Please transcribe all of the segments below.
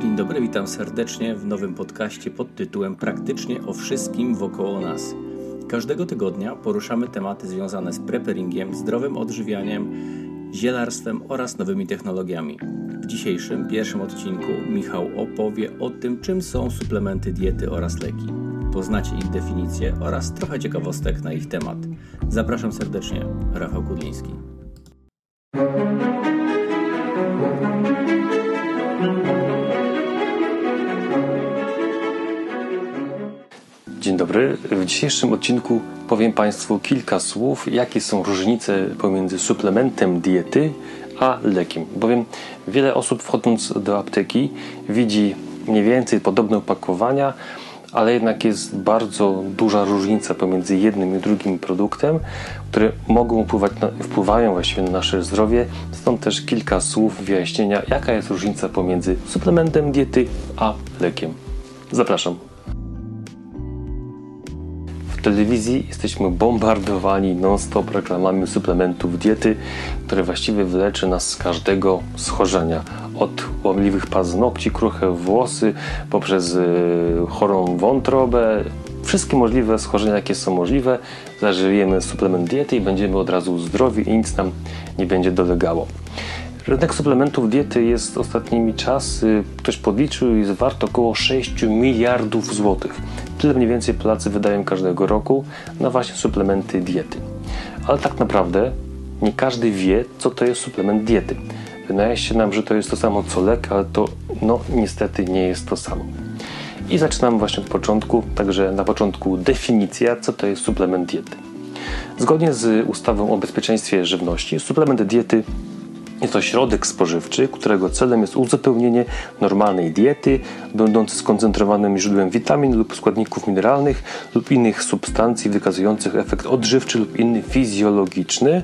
Dzień dobry, witam serdecznie w nowym podcaście pod tytułem Praktycznie o wszystkim wokoło nas. Każdego tygodnia poruszamy tematy związane z preparingiem, zdrowym odżywianiem, zielarstwem oraz nowymi technologiami. W dzisiejszym, pierwszym odcinku Michał opowie o tym, czym są suplementy diety oraz leki. Poznacie ich definicję oraz trochę ciekawostek na ich temat. Zapraszam serdecznie, Rafał Kudliński. Dzień dobry. W dzisiejszym odcinku powiem Państwu kilka słów, jakie są różnice pomiędzy suplementem diety a lekiem. Bowiem wiele osób wchodząc do apteki widzi mniej więcej podobne opakowania, ale jednak jest bardzo duża różnica pomiędzy jednym i drugim produktem, które mogą wpływać na, wpływają właściwie na nasze zdrowie. Stąd też kilka słów wyjaśnienia, jaka jest różnica pomiędzy suplementem diety a lekiem. Zapraszam. W telewizji jesteśmy bombardowani non-stop reklamami suplementów diety, które właściwie wyleczy nas z każdego schorzenia. Od łamliwych paznokci, kruche włosy, poprzez y, chorą wątrobę, wszystkie możliwe schorzenia, jakie są możliwe. Zażyjemy suplement diety i będziemy od razu zdrowi i nic nam nie będzie dolegało. Rynek suplementów diety jest ostatnimi czasy, ktoś podliczył, jest wart około 6 miliardów złotych. Tyle mniej więcej Polacy wydają każdego roku na właśnie suplementy diety. Ale tak naprawdę nie każdy wie, co to jest suplement diety. Wydaje się nam, że to jest to samo co lek, ale to no niestety nie jest to samo. I zaczynam właśnie od początku, także na początku definicja, co to jest suplement diety. Zgodnie z ustawą o bezpieczeństwie żywności, suplement diety jest to środek spożywczy, którego celem jest uzupełnienie normalnej diety, będący skoncentrowanym źródłem witamin lub składników mineralnych lub innych substancji wykazujących efekt odżywczy lub inny fizjologiczny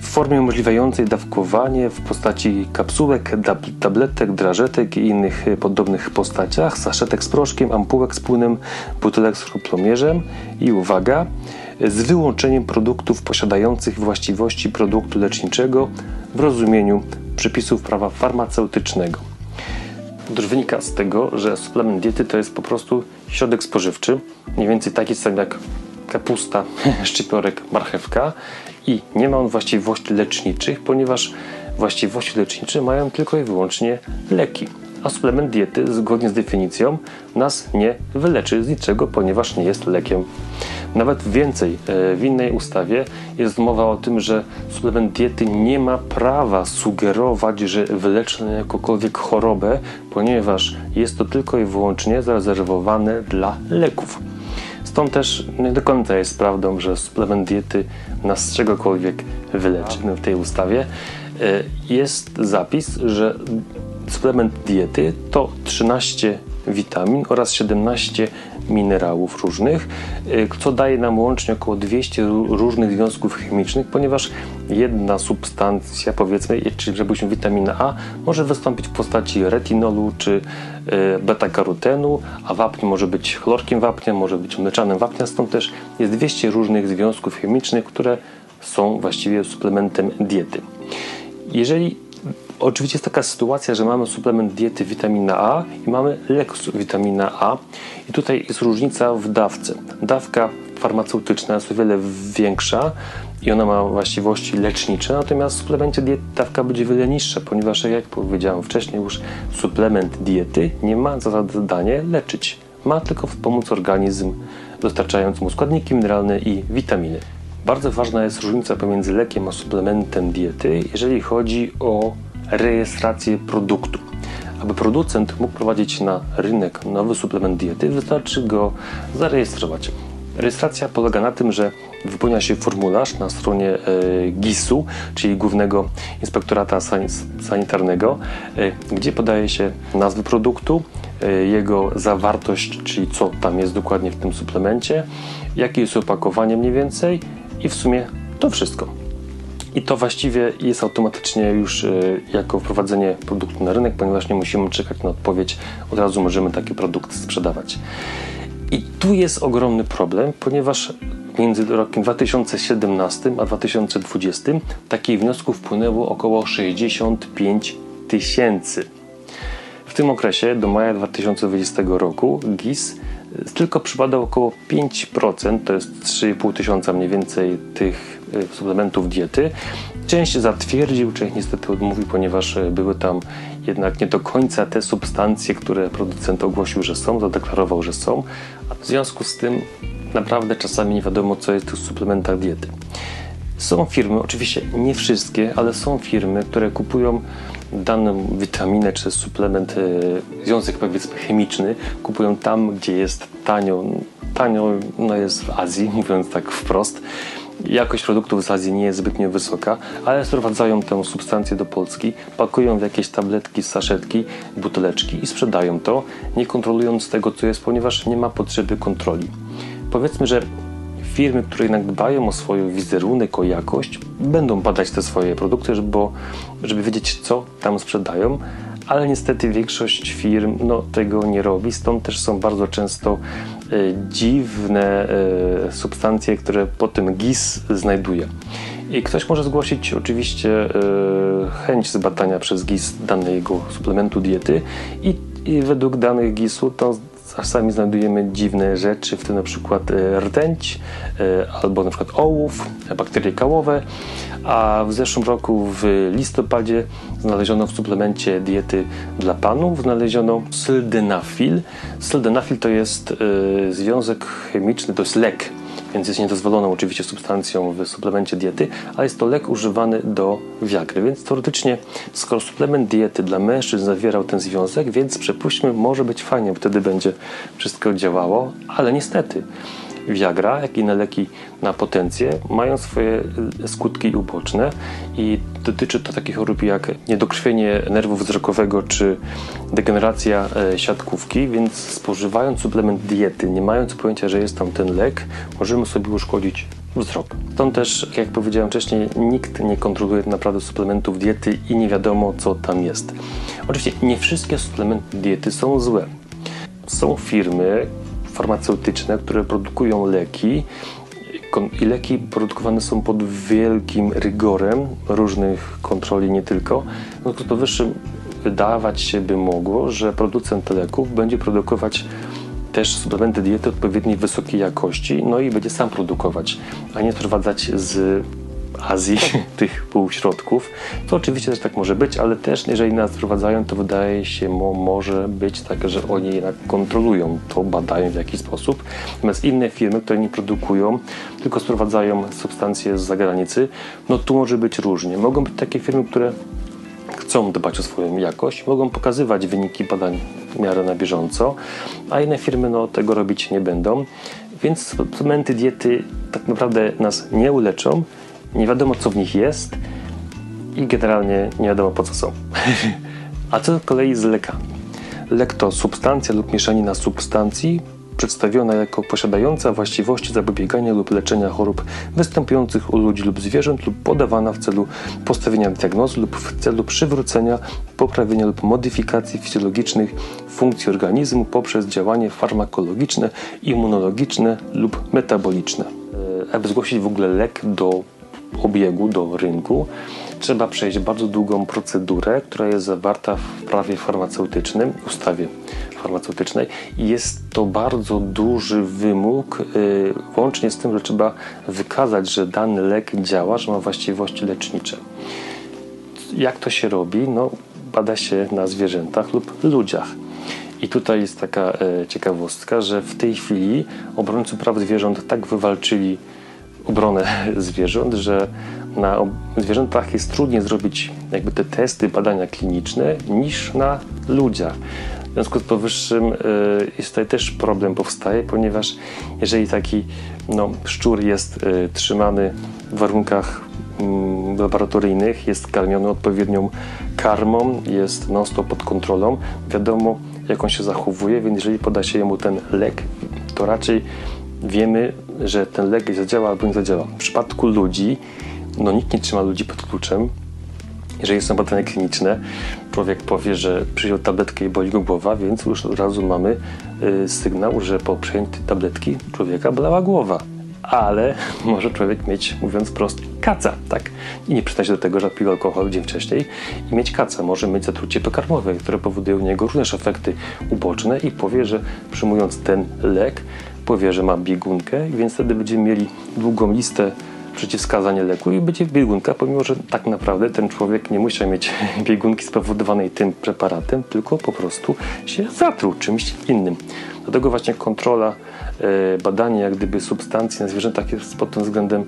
w formie umożliwiającej dawkowanie w postaci kapsułek, tabletek, drażetek i innych podobnych postaciach, saszetek z proszkiem, ampułek z płynem, butelek z chruplomierzem i uwaga, z wyłączeniem produktów posiadających właściwości produktu leczniczego w rozumieniu przepisów prawa farmaceutycznego. Otóż wynika z tego, że suplement diety to jest po prostu środek spożywczy, mniej więcej taki sam jak kapusta, szczypiorek, marchewka i nie ma on właściwości leczniczych, ponieważ właściwości lecznicze mają tylko i wyłącznie leki. A suplement diety, zgodnie z definicją, nas nie wyleczy z niczego, ponieważ nie jest lekiem. Nawet więcej, e, w innej ustawie jest mowa o tym, że suplement diety nie ma prawa sugerować, że wyleczy na jakąkolwiek chorobę, ponieważ jest to tylko i wyłącznie zarezerwowane dla leków. Stąd też nie do końca jest prawdą, że suplement diety nas czegokolwiek wyleczy. No, w tej ustawie e, jest zapis, że suplement diety to 13 witamin oraz 17 minerałów różnych, y, co daje nam łącznie około 200 różnych związków chemicznych, ponieważ jedna substancja, powiedzmy, czyli żebyśmy witamina A, może wystąpić w postaci retinolu czy y, beta-karotenu, a wapń może być chlorkiem wapnia, może być mleczanym wapnia, stąd też jest 200 różnych związków chemicznych, które są właściwie suplementem diety. Jeżeli Oczywiście jest taka sytuacja, że mamy suplement diety witamina A i mamy lek witamina A i tutaj jest różnica w dawce. Dawka farmaceutyczna jest o wiele większa i ona ma właściwości lecznicze, natomiast w suplemencie diety dawka będzie wiele niższa, ponieważ jak powiedziałem wcześniej już suplement diety nie ma za zadanie leczyć. Ma tylko wspomóc organizm, dostarczając mu składniki mineralne i witaminy. Bardzo ważna jest różnica pomiędzy lekiem a suplementem diety, jeżeli chodzi o rejestrację produktu. Aby producent mógł prowadzić na rynek nowy suplement diety, wystarczy go zarejestrować. Rejestracja polega na tym, że wypełnia się formularz na stronie e, GIS-u, czyli Głównego Inspektorata Sanitarnego, e, gdzie podaje się nazwę produktu, e, jego zawartość, czyli co tam jest dokładnie w tym suplemencie, jakie jest opakowanie mniej więcej i w sumie to wszystko. I to właściwie jest automatycznie już e, jako wprowadzenie produktu na rynek, ponieważ nie musimy czekać na odpowiedź, od razu możemy taki produkt sprzedawać. I tu jest ogromny problem, ponieważ między rokiem 2017 a 2020 takich wniosków wpłynęło około 65 tysięcy. W tym okresie, do maja 2020 roku, GIS tylko przypadał około 5%, to jest 3,5 tysiąca mniej więcej tych suplementów diety. Część zatwierdził, część niestety odmówił, ponieważ były tam jednak nie do końca te substancje, które producent ogłosił, że są, zadeklarował, że są. A w związku z tym naprawdę czasami nie wiadomo, co jest w tych suplementach diety. Są firmy, oczywiście nie wszystkie, ale są firmy, które kupują daną witaminę czy suplement, e, związek powiedzmy chemiczny, kupują tam, gdzie jest tanio. Tanio no jest w Azji, mówiąc tak wprost. Jakość produktów z Azji nie jest zbytnio wysoka, ale sprowadzają tę substancję do Polski, pakują w jakieś tabletki, saszetki, buteleczki i sprzedają to, nie kontrolując tego, co jest, ponieważ nie ma potrzeby kontroli. Powiedzmy, że firmy, które jednak dbają o swój wizerunek, o jakość, będą badać te swoje produkty, żeby, żeby wiedzieć, co tam sprzedają, ale niestety większość firm no, tego nie robi, stąd też są bardzo często e, dziwne e, substancje, które po tym GIS znajduje. I ktoś może zgłosić oczywiście e, chęć zbadania przez GIS danego suplementu diety i, i według danych GIS-u to czasami znajdujemy dziwne rzeczy, w tym na przykład e, rdęć e, albo na przykład ołów, bakterie kałowe, a w zeszłym roku w listopadzie znaleziono w suplemencie diety dla panów znaleziono sildenafil. Sildenafil to jest e, związek chemiczny, to jest lek więc jest niedozwoloną oczywiście substancją w suplemencie diety, ale jest to lek używany do wiagry, więc teoretycznie skoro suplement diety dla mężczyzn zawierał ten związek, więc przepuśćmy, może być fajnie, wtedy będzie wszystko działało, ale niestety Viagra, jak inne leki na potencję mają swoje e, skutki uboczne i dotyczy to takich chorób jak niedokrwienie nerwu wzrokowego czy degeneracja e, siatkówki, więc spożywając suplement diety, nie mając pojęcia, że jest tam ten lek, możemy sobie uszkodzić wzrok. Stąd też, jak powiedziałem wcześniej, nikt nie kontroluje naprawdę suplementów diety i nie wiadomo, co tam jest. Oczywiście nie wszystkie suplementy diety są złe. Są firmy, farmaceutyczne, które produkują leki i leki produkowane są pod wielkim rygorem różnych kontroli, nie tylko. No to powyższym wydawać się by mogło, że producent leków będzie produkować też suplementy diety odpowiedniej wysokiej jakości, no i będzie sam produkować, a nie sprowadzać z Azji, tych półśrodków. To oczywiście też tak może być, ale też jeżeli nas wprowadzają, to wydaje się mo, może być tak, że oni jednak kontrolują to, badają w jakiś sposób. Natomiast inne firmy, które nie produkują, tylko sprowadzają substancje z zagranicy, no tu może być różnie. Mogą być takie firmy, które chcą dbać o swoją jakość, mogą pokazywać wyniki badań w miarę na bieżąco, a inne firmy no, tego robić nie będą. Więc suplementy diety tak naprawdę nas nie uleczą, nie wiadomo co w nich jest i generalnie nie wiadomo po co są. A co z kolei z lekami? Lek to substancja lub mieszanina substancji przedstawiona jako posiadająca właściwości zapobiegania lub leczenia chorób występujących u ludzi lub zwierząt lub podawana w celu postawienia diagnozy lub w celu przywrócenia, poprawienia lub modyfikacji fizjologicznych funkcji organizmu poprzez działanie farmakologiczne, immunologiczne lub metaboliczne. E, aby zgłosić w ogóle lek do obiegu, do rynku, trzeba przejść bardzo długą procedurę, która jest zawarta w prawie farmaceutycznym, ustawie farmaceutycznej i jest to bardzo duży wymóg, yy, łącznie z tym, że trzeba wykazać, że dany lek działa, że ma właściwości lecznicze. Jak to się robi? No, bada się na zwierzętach lub ludziach. I tutaj jest taka e, ciekawostka, że w tej chwili obrońcy praw zwierząt tak wywalczyli obronę zwierząt, że na zwierzętach jest trudniej zrobić jakby te testy, badania kliniczne niż na ludziach. W związku z powyższym y, jest tutaj też problem powstaje, ponieważ jeżeli taki no, szczur jest y, trzymany w warunkach mm, laboratoryjnych, jest karmiony odpowiednią karmą, jest non-stop pod kontrolą, wiadomo jak on się zachowuje, więc jeżeli poda się mu ten lek, to raczej wiemy, że ten lek zadziała albo nie zadziała. W przypadku ludzi, no nikt nie trzyma ludzi pod kluczem. Jeżeli są badania kliniczne, człowiek powie, że przyjął tabletkę i boli go głowa, więc już od razu mamy y, sygnał, że po przyjęciu tabletki człowieka bolała głowa. ale może człowiek mieć, mówiąc prosto, kaca, tak? I nie przyznać się do tego, że pił alkohol dzień wcześniej i mieć kaca. Może mieć zatrucie pokarmowe, które powoduje u niego również efekty uboczne i powie, że przyjmując ten lek, powie, że ma biegunkę, więc wtedy będziemy mieli długą listę przeciwwskazanie leku i będzie biegunka, pomimo że tak naprawdę ten człowiek nie musiał mieć biegunki spowodowanej tym preparatem, tylko po prostu się zatruł czymś innym. Dlatego właśnie kontrola, e, badanie jak gdyby substancji na zwierzętach jest pod tym względem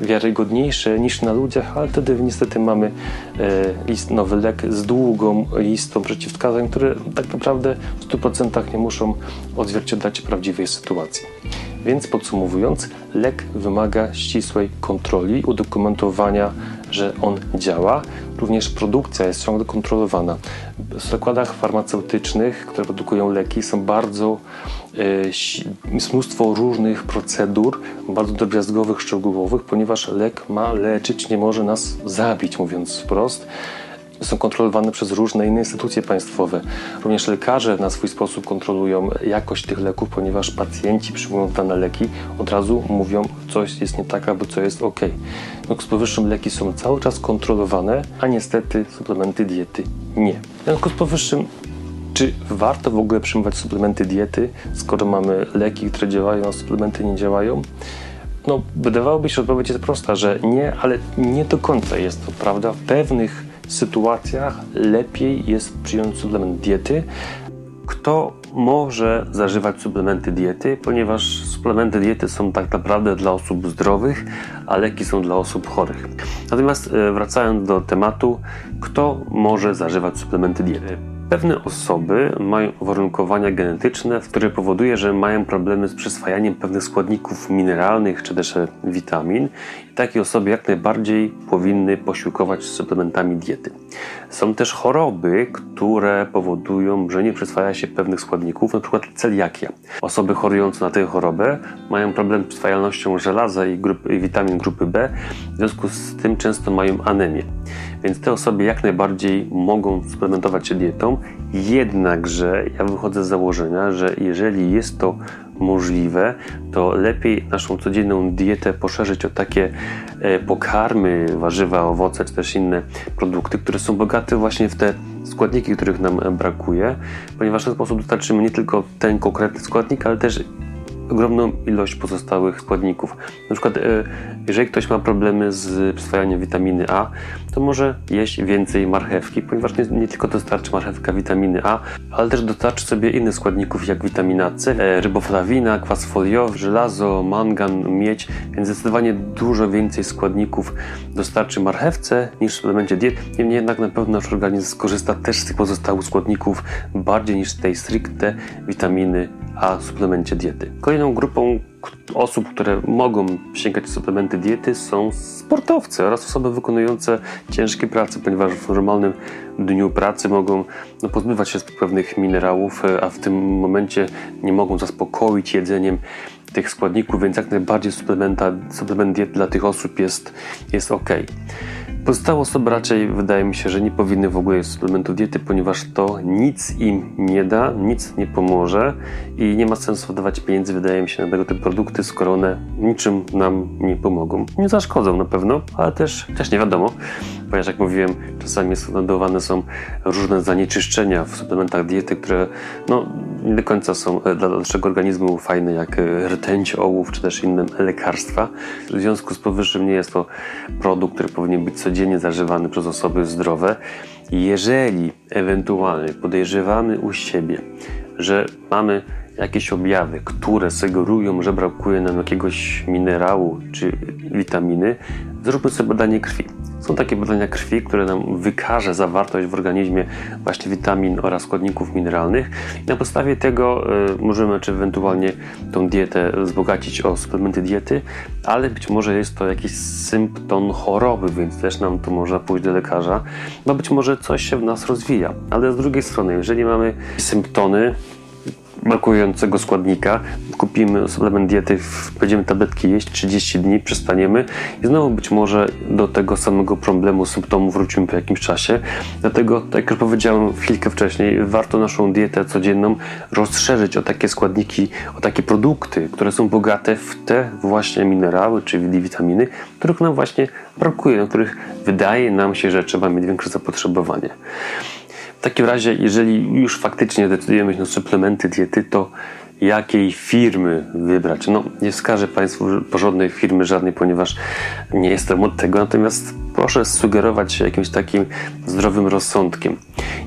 wiarygodniejsze niż na ludziach, ale wtedy niestety mamy e, list, nowy lek z długą listą przeciwwskazań, które tak naprawdę w 100% nie muszą odzwierciedlać prawdziwej sytuacji. Więc podsumowując, lek wymaga ścisłej kontroli, udokumentowania, że on działa. Również produkcja jest ciągle kontrolowana. W zakładach farmaceutycznych, które produkują leki, są bardzo e, jest mnóstwo różnych procedur, bardzo drobiazgowych, szczegółowych, ponieważ lek ma leczyć, nie może nas zabić, mówiąc wprost są kontrolowane przez różne inne instytucje państwowe. Również lekarze na swój sposób kontrolują jakość tych leków, ponieważ pacjenci przyjmując dane leki od razu mówią, coś jest nie tak albo co jest ok. No, z powyższym leki są cały czas kontrolowane, a niestety suplementy diety nie. W związku z powyższym czy warto w ogóle przyjmować suplementy diety, skoro mamy leki, które działają, a suplementy nie działają? No, wydawałoby się, że odpowiedź jest prosta, że nie, ale nie do końca jest to prawda. W pewnych sytuacjach lepiej jest przyjąć suplement diety. Kto może zażywać suplementy diety, ponieważ suplementy diety są tak naprawdę dla osób zdrowych, a leki są dla osób chorych. Natomiast e, wracając do tematu, kto może zażywać suplementy diety? Pewne osoby mają uwarunkowania genetyczne, które powoduje, że mają problemy z przyswajaniem pewnych składników mineralnych czy też witamin. I takie osoby jak najbardziej powinny posiłkować suplementami diety. Są też choroby, które powodują, że nie przyswaja się pewnych składników, np. celiakia. Osoby chorujące na tę chorobę mają problem z przyswajalnością żelaza i, i witamin grupy B, w związku z tym często mają anemię. Więc te osoby jak najbardziej mogą suplementować się dietą, jednakże ja wychodzę z założenia, że jeżeli jest to możliwe, to lepiej naszą codzienną dietę poszerzyć o takie e, pokarmy, warzywa, owoce czy też inne produkty, które są bogate właśnie w te składniki, których nam brakuje, ponieważ w ten sposób dostarczymy nie tylko ten konkretny składnik, ale też ogromną ilość pozostałych składników. Na przykład, e, jeżeli ktoś ma problemy z przyswajaniem witaminy A, to może jeść więcej marchewki, ponieważ nie, nie, tylko dostarczy marchewka witaminy A, ale też dostarczy sobie innych składników jak witamina C, e, ryboflawina, kwas foliowy, żelazo, mangan, miedź, więc zdecydowanie dużo więcej składników dostarczy marchewce niż w suplemencie diet. Niemniej jednak na pewno nasz organizm skorzysta też z tych pozostałych składników bardziej niż z tej stricte witaminy A w suplemencie diety. Kolejną grupą osób, które mogą sięgać suplementy diety są sportowcy oraz osoby wykonujące ciężkie prace, ponieważ w normalnym dniu pracy mogą no, pozbywać się pewnych minerałów, a w tym momencie nie mogą zaspokoić jedzeniem tych składników, więc jak najbardziej suplementa, suplement diety dla tych osób jest, jest ok. Pozostałe osoby raczej wydaje mi się, że nie powinny w ogóle jeść suplementu diety, ponieważ to nic im nie da, nic nie pomoże i nie ma sensu wydawać pieniędzy, wydaje mi się, na tego typu produkty, skoro one niczym nam nie pomogą. Nie zaszkodzą na pewno, ale też, też nie wiadomo, ponieważ jak mówiłem, czasami spowodowane są różne zanieczyszczenia w suplementach diety, które no, nie do końca są e, dla naszego organizmu fajne, jak e, rtęć, ołów czy też inne lekarstwa. W związku z powyższym nie jest to produkt, który powinien być codziennie zażywany przez osoby zdrowe. Jeżeli ewentualnie podejrzewamy u siebie, że mamy jakieś objawy, które sugerują, że brakuje nam jakiegoś minerału czy witaminy, zróbmy sobie badanie krwi. Są takie badania krwi, które nam wykaże zawartość w organizmie właśnie witamin oraz składników mineralnych. I na podstawie tego y, możemy czy ewentualnie tą dietę wzbogacić o suplementy diety, ale być może jest to jakiś symptom choroby, więc też nam to można pójść do lekarza, bo być może coś się w nas rozwija. Ale z drugiej strony, jeżeli mamy symptomy, brakującego składnika, kupimy suplement diety, będziemy tabletki jeść 30 dni, przestaniemy i znowu być może do tego samego problemu, symptomu wrócimy po jakimś czasie. Dlatego, tak jak już powiedziałem chwilkę wcześniej, warto naszą dietę codzienną rozszerzyć o takie składniki, o takie produkty, które są bogate w te właśnie minerały, czyli witaminy, których nam właśnie brakuje, na których wydaje nam się, że trzeba mieć większe zapotrzebowanie. Takim razie, jeżeli już faktycznie decydujemy się na suplementy diety, to jakiej firmy wybrać? No, nie wskażę Państwu porządnej firmy żadnej, ponieważ nie jestem od tego, natomiast proszę sugerować się jakimś takim zdrowym rozsądkiem.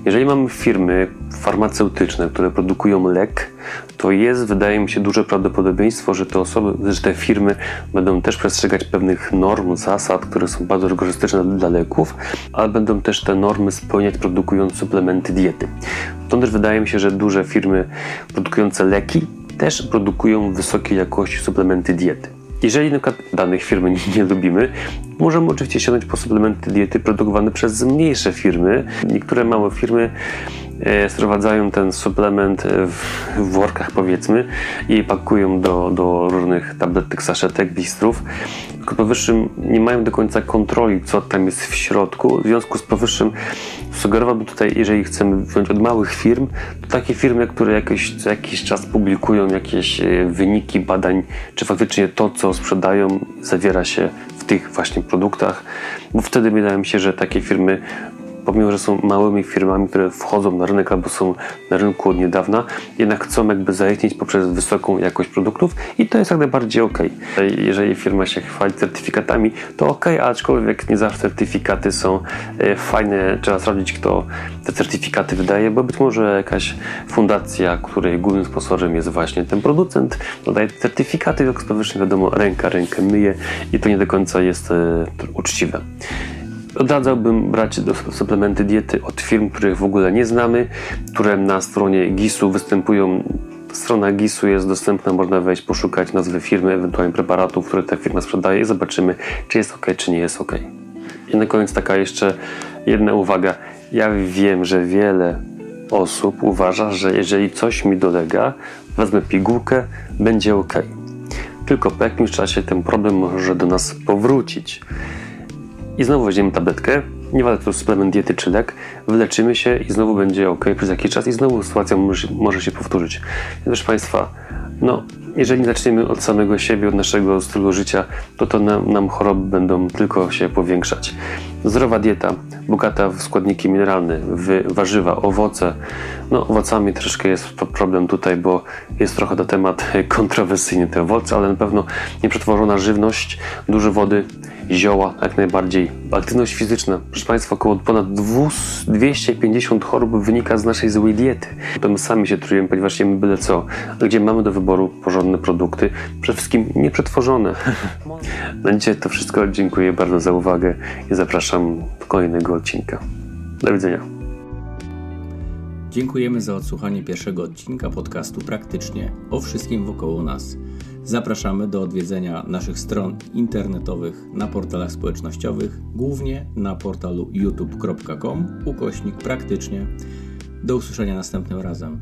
Jeżeli mamy firmy farmaceutyczne, które produkują lek, to jest, wydaje mi się, duże prawdopodobieństwo, że te osoby, że te firmy będą też przestrzegać pewnych norm, zasad, które są bardzo rygorystyczne dla leków, ale będą też te normy spełniać produkując suplementy diety. Stąd też wydaje mi się, że duże firmy produkujące leki też produkują wysokiej jakości suplementy diety. Jeżeli na przykład danych firmy nie, lubimy, możemy oczywiście sięgnąć po suplementy diety produkowane przez mniejsze firmy. Niektóre małe firmy sprowadzają ten suplement w, w workach powiedzmy i pakują do, do różnych tabletek, saszetek, bistrów powyższym nie mają do końca kontroli, co tam jest w środku. W związku z powyższym sugerowałbym tutaj, jeżeli chcemy wziąć od małych firm, to takie firmy, które jakoś, co jakiś czas publikują jakieś e, wyniki badań, czy faktycznie to, co sprzedają, zawiera się w tych właśnie produktach, bo wtedy wydaje mi się, że takie firmy pomimo, że są małymi firmami, które wchodzą na rynek albo są na rynku od niedawna, jednak chcą jakby zaistnieć poprzez wysoką jakość produktów i to jest jak najbardziej ok. Jeżeli firma się chwali certyfikatami, to ok, aczkolwiek nie zawsze certyfikaty są e, fajne. Trzeba sprawdzić, kto te certyfikaty wydaje, bo być może jakaś fundacja, której głównym sponsorem jest właśnie ten producent, dodaje certyfikaty, jak powyżej wiadomo, ręka rękę myje i to nie do końca jest e, uczciwe. Odradzałbym brać suplementy diety od firm, których w ogóle nie znamy, które na stronie GIS-u występują. Strona GIS-u jest dostępna, można wejść, poszukać nazwy firmy, ewentualnie preparatów, które ta firma sprzedaje i zobaczymy, czy jest ok, czy nie jest ok. I na koniec taka jeszcze jedna uwaga. Ja wiem, że wiele osób uważa, że jeżeli coś mi dolega, wezmę pigułkę, będzie ok. Tylko po jakimś czasie ten problem może do nas powrócić i znowu weźmiemy tabletkę, nieważne to suplement diety czy lek, wyleczymy się i znowu będzie ok przez jakiś czas i znowu sytuacja może, może się powtórzyć. Proszę Państwa, no, jeżeli zaczniemy od samego siebie, od naszego stylu życia, to to nam, nam choroby będą tylko się powiększać. Zdrowa dieta, bogata w składniki mineralne, w warzywa, owoce. No, owocami troszkę jest problem tutaj, bo jest trochę to temat kontrowersyjny te owoce, ale na pewno nieprzetworzona żywność, dużo wody, zioła, jak najbardziej. Aktywność fizyczna. Proszę Państwa, około ponad 250 chorób wynika z naszej złej diety. My sami się trujemy, ponieważ jemy byle co. Gdzie mamy do wyboru porządne produkty, przede wszystkim nieprzetworzone. Na dzisiaj to wszystko. Dziękuję bardzo za uwagę i zapraszam do kolejnego odcinka. Do widzenia. Dziękujemy za odsłuchanie pierwszego odcinka podcastu Praktycznie o wszystkim wokoło nas. Zapraszamy do odwiedzenia naszych stron internetowych na portalach społecznościowych, głównie na portalu youtube.com ukośnik praktycznie. Do usłyszenia następnym razem.